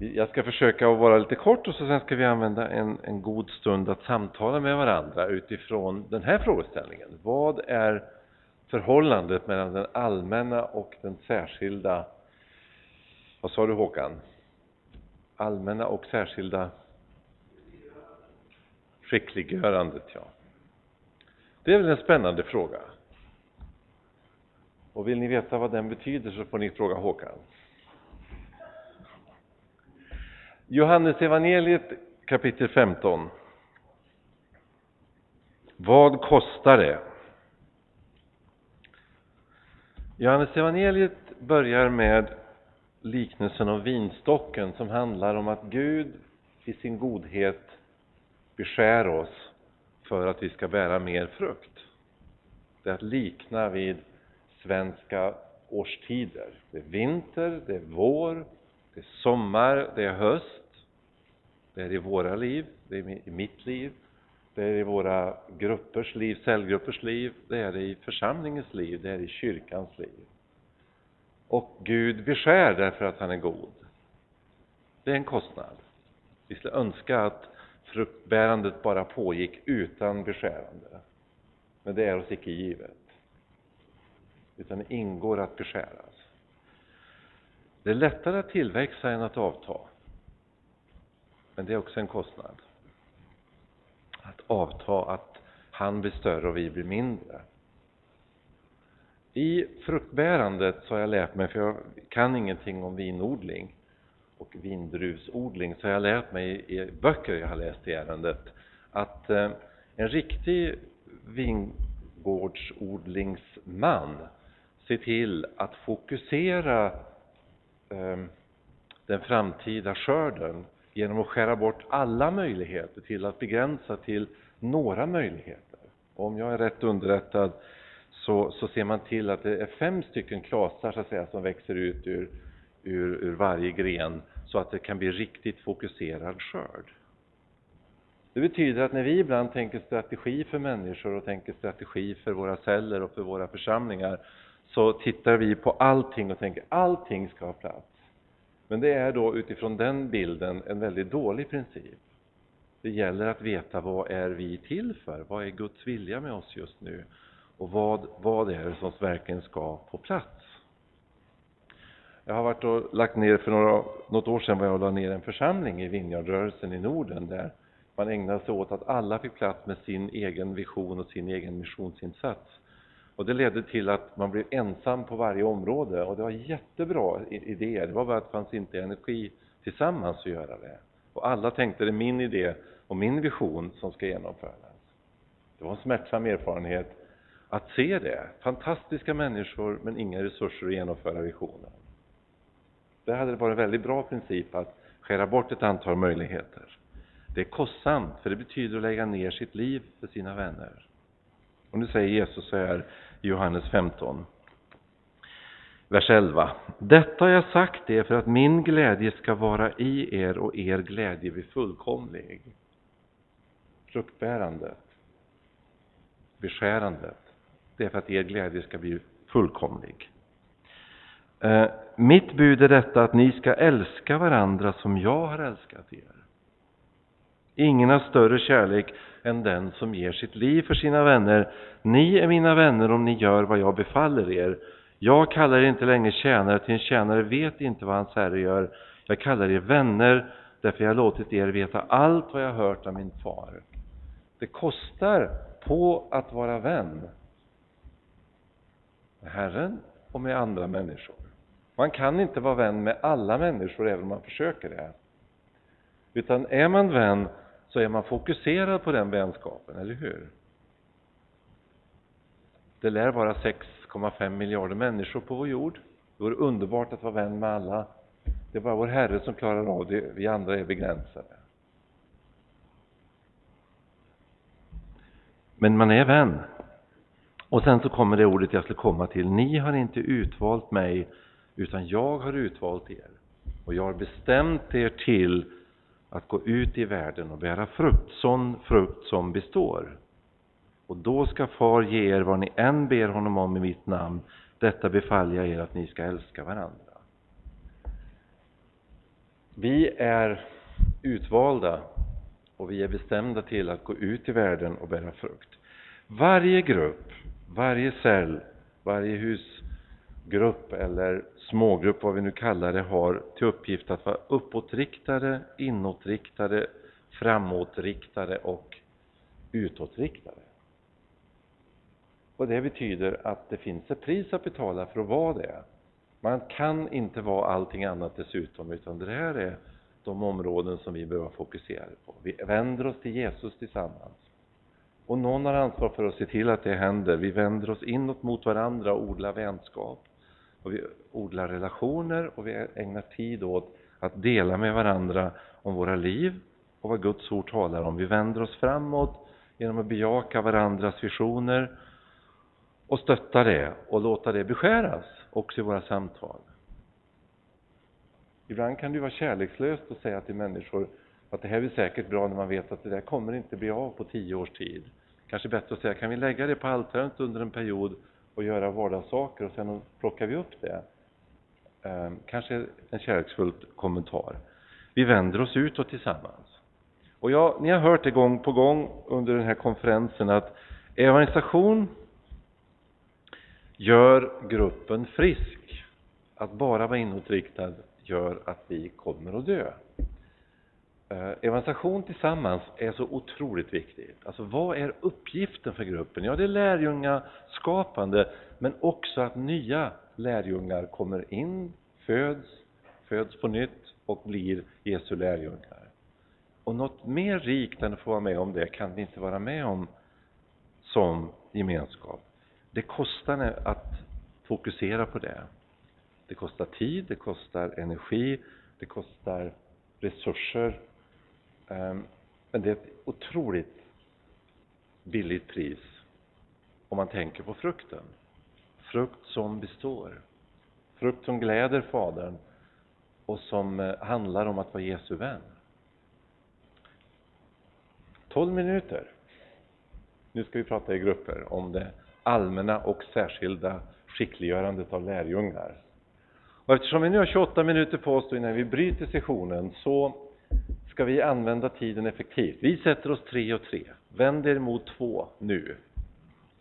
Jag ska försöka att vara lite kort och så sen ska vi använda en, en god stund att samtala med varandra utifrån den här frågeställningen. Vad är förhållandet mellan den allmänna och den särskilda, vad sa du Håkan? Allmänna och särskilda skickliggörandet, ja. Det är väl en spännande fråga. Och vill ni veta vad den betyder så får ni fråga Håkan. Johannes evangeliet kapitel 15. Vad kostar det? Johannes evangeliet börjar med liknelsen om vinstocken som handlar om att Gud i sin godhet beskär oss för att vi ska bära mer frukt. Det är att likna vid svenska årstider. Det är vinter, det är vår, det är sommar, det är höst. Det är i våra liv, det är i mitt liv, det är i våra gruppers liv, cellgruppers liv, det är i församlingens liv, det är i kyrkans liv. Och Gud beskär därför att han är god. Det är en kostnad. Vi skulle önska att fruktbärandet bara pågick utan beskärande. Men det är oss icke givet. Utan det ingår att beskäras. Det är lättare att tillväxa än att avta. Men det är också en kostnad. Att avta, att han blir större och vi blir mindre. I fruktbärandet så har jag lärt mig, för jag kan ingenting om vinodling och vindruvsodling, så har jag lärt mig i böcker jag har läst i ärendet att eh, en riktig vingårdsodlingsman ser till att fokusera eh, den framtida skörden genom att skära bort alla möjligheter till att begränsa till några möjligheter. Om jag är rätt underrättad så, så ser man till att det är fem stycken klasar så att säga, som växer ut ur, ur, ur varje gren så att det kan bli riktigt fokuserad skörd. Det betyder att när vi ibland tänker strategi för människor och tänker strategi för våra celler och för våra församlingar så tittar vi på allting och tänker allting ska ha plats. Men det är då utifrån den bilden en väldigt dålig princip. Det gäller att veta vad är vi till för? Vad är Guds vilja med oss just nu? Och vad, vad är det som verkligen ska på plats? Jag har varit och lagt ner, för några, något år sedan var jag och la ner en församling i Vinjardrörelsen i Norden där man ägnade sig åt att alla fick plats med sin egen vision och sin egen missionsinsats. Och det ledde till att man blev ensam på varje område och det var jättebra idéer. Det var bara att det fanns inte energi tillsammans att göra det. Och alla tänkte det är min idé och min vision som ska genomföras. Det var en smärtsam erfarenhet att se det. Fantastiska människor men inga resurser att genomföra visionen. Det hade varit en väldigt bra princip att skära bort ett antal möjligheter. Det är kostsamt, för det betyder att lägga ner sitt liv för sina vänner. Och nu säger Jesus så här i Johannes 15, vers 11. Detta har jag sagt er för att min glädje ska vara i er och er glädje bli fullkomlig. Fruktbärandet, beskärandet, det är för att er glädje ska bli fullkomlig. Eh, mitt bud är detta att ni ska älska varandra som jag har älskat er. Ingen har större kärlek än den som ger sitt liv för sina vänner. Ni är mina vänner om ni gör vad jag befaller er. Jag kallar er inte längre tjänare, till en tjänare vet inte vad hans herre gör. Jag kallar er vänner, därför jag har låtit er veta allt vad jag hört av min far. Det kostar på att vara vän med Herren och med andra människor. Man kan inte vara vän med alla människor, även om man försöker det. Utan är man vän så är man fokuserad på den vänskapen, eller hur? Det lär vara 6,5 miljarder människor på vår jord. Det vore underbart att vara vän med alla. Det är bara vår Herre som klarar av det, vi andra är begränsade. Men man är vän. Och sen så kommer det ordet jag skulle komma till. Ni har inte utvalt mig, utan jag har utvalt er. Och jag har bestämt er till att gå ut i världen och bära frukt, sån frukt som består. Och då ska far ge er vad ni än ber honom om i mitt namn. Detta befaller jag er att ni ska älska varandra. Vi är utvalda och vi är bestämda till att gå ut i världen och bära frukt. Varje grupp, varje cell, varje hus, grupp eller smågrupp, vad vi nu kallar det, har till uppgift att vara uppåtriktade, inåtriktade, framåtriktade och utåtriktade. Och det betyder att det finns ett pris att betala för att vara det. Man kan inte vara allting annat dessutom, utan det här är de områden som vi behöver fokusera på. Vi vänder oss till Jesus tillsammans. Och någon har ansvar för att se till att det händer. Vi vänder oss inåt mot varandra och odlar vänskap. Och vi odlar relationer och vi ägnar tid åt att dela med varandra om våra liv och vad Guds ord talar om. Vi vänder oss framåt genom att bejaka varandras visioner och stötta det och låta det beskäras också i våra samtal. Ibland kan det vara kärlekslöst att säga till människor att det här blir säkert bra när man vet att det där kommer inte bli av på tio års tid. Kanske bättre att säga, kan vi lägga det på altaret under en period och göra vardagssaker och sen plockar vi upp det. Ehm, kanske en kärleksfull kommentar. Vi vänder oss utåt tillsammans. Och jag, ni har hört det gång på gång under den här konferensen att evangelisation gör gruppen frisk. Att bara vara inåtriktad gör att vi kommer att dö. Eh, evangelisation tillsammans är så otroligt viktigt. Alltså vad är uppgiften för gruppen? Ja, det är lärjungaskapande, men också att nya lärjungar kommer in, föds, föds på nytt och blir Jesu lärjungar. Och något mer rikt än att få vara med om det kan vi inte vara med om som gemenskap. Det kostar att fokusera på det. Det kostar tid, det kostar energi, det kostar resurser. Ehm, men det är ett otroligt billigt pris om man tänker på frukten. Frukt som består. Frukt som gläder Fadern och som eh, handlar om att vara Jesu vän. 12 minuter. Nu ska vi prata i grupper om det allmänna och särskilda skickliggörandet av lärjungar. Och eftersom vi nu har 28 minuter på oss innan vi bryter sessionen så ska vi använda tiden effektivt. Vi sätter oss tre och tre. Vänd er mot två nu.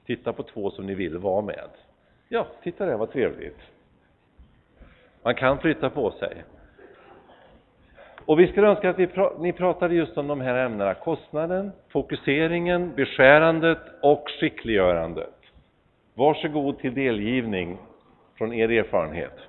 Titta på två som ni vill vara med. Ja, titta där, vad trevligt. Man kan flytta på sig. Och vi skulle önska att vi pra ni pratade just om de här ämnena. Kostnaden, fokuseringen, beskärandet och skickliggörandet. Varsågod till delgivning från er erfarenhet.